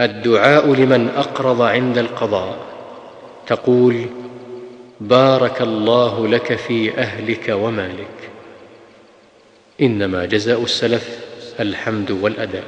الدعاء لمن أقرض عند القضاء. تقول بارك الله لك في أهلك ومالك. إنما جزاء السلف الحمد والأداء.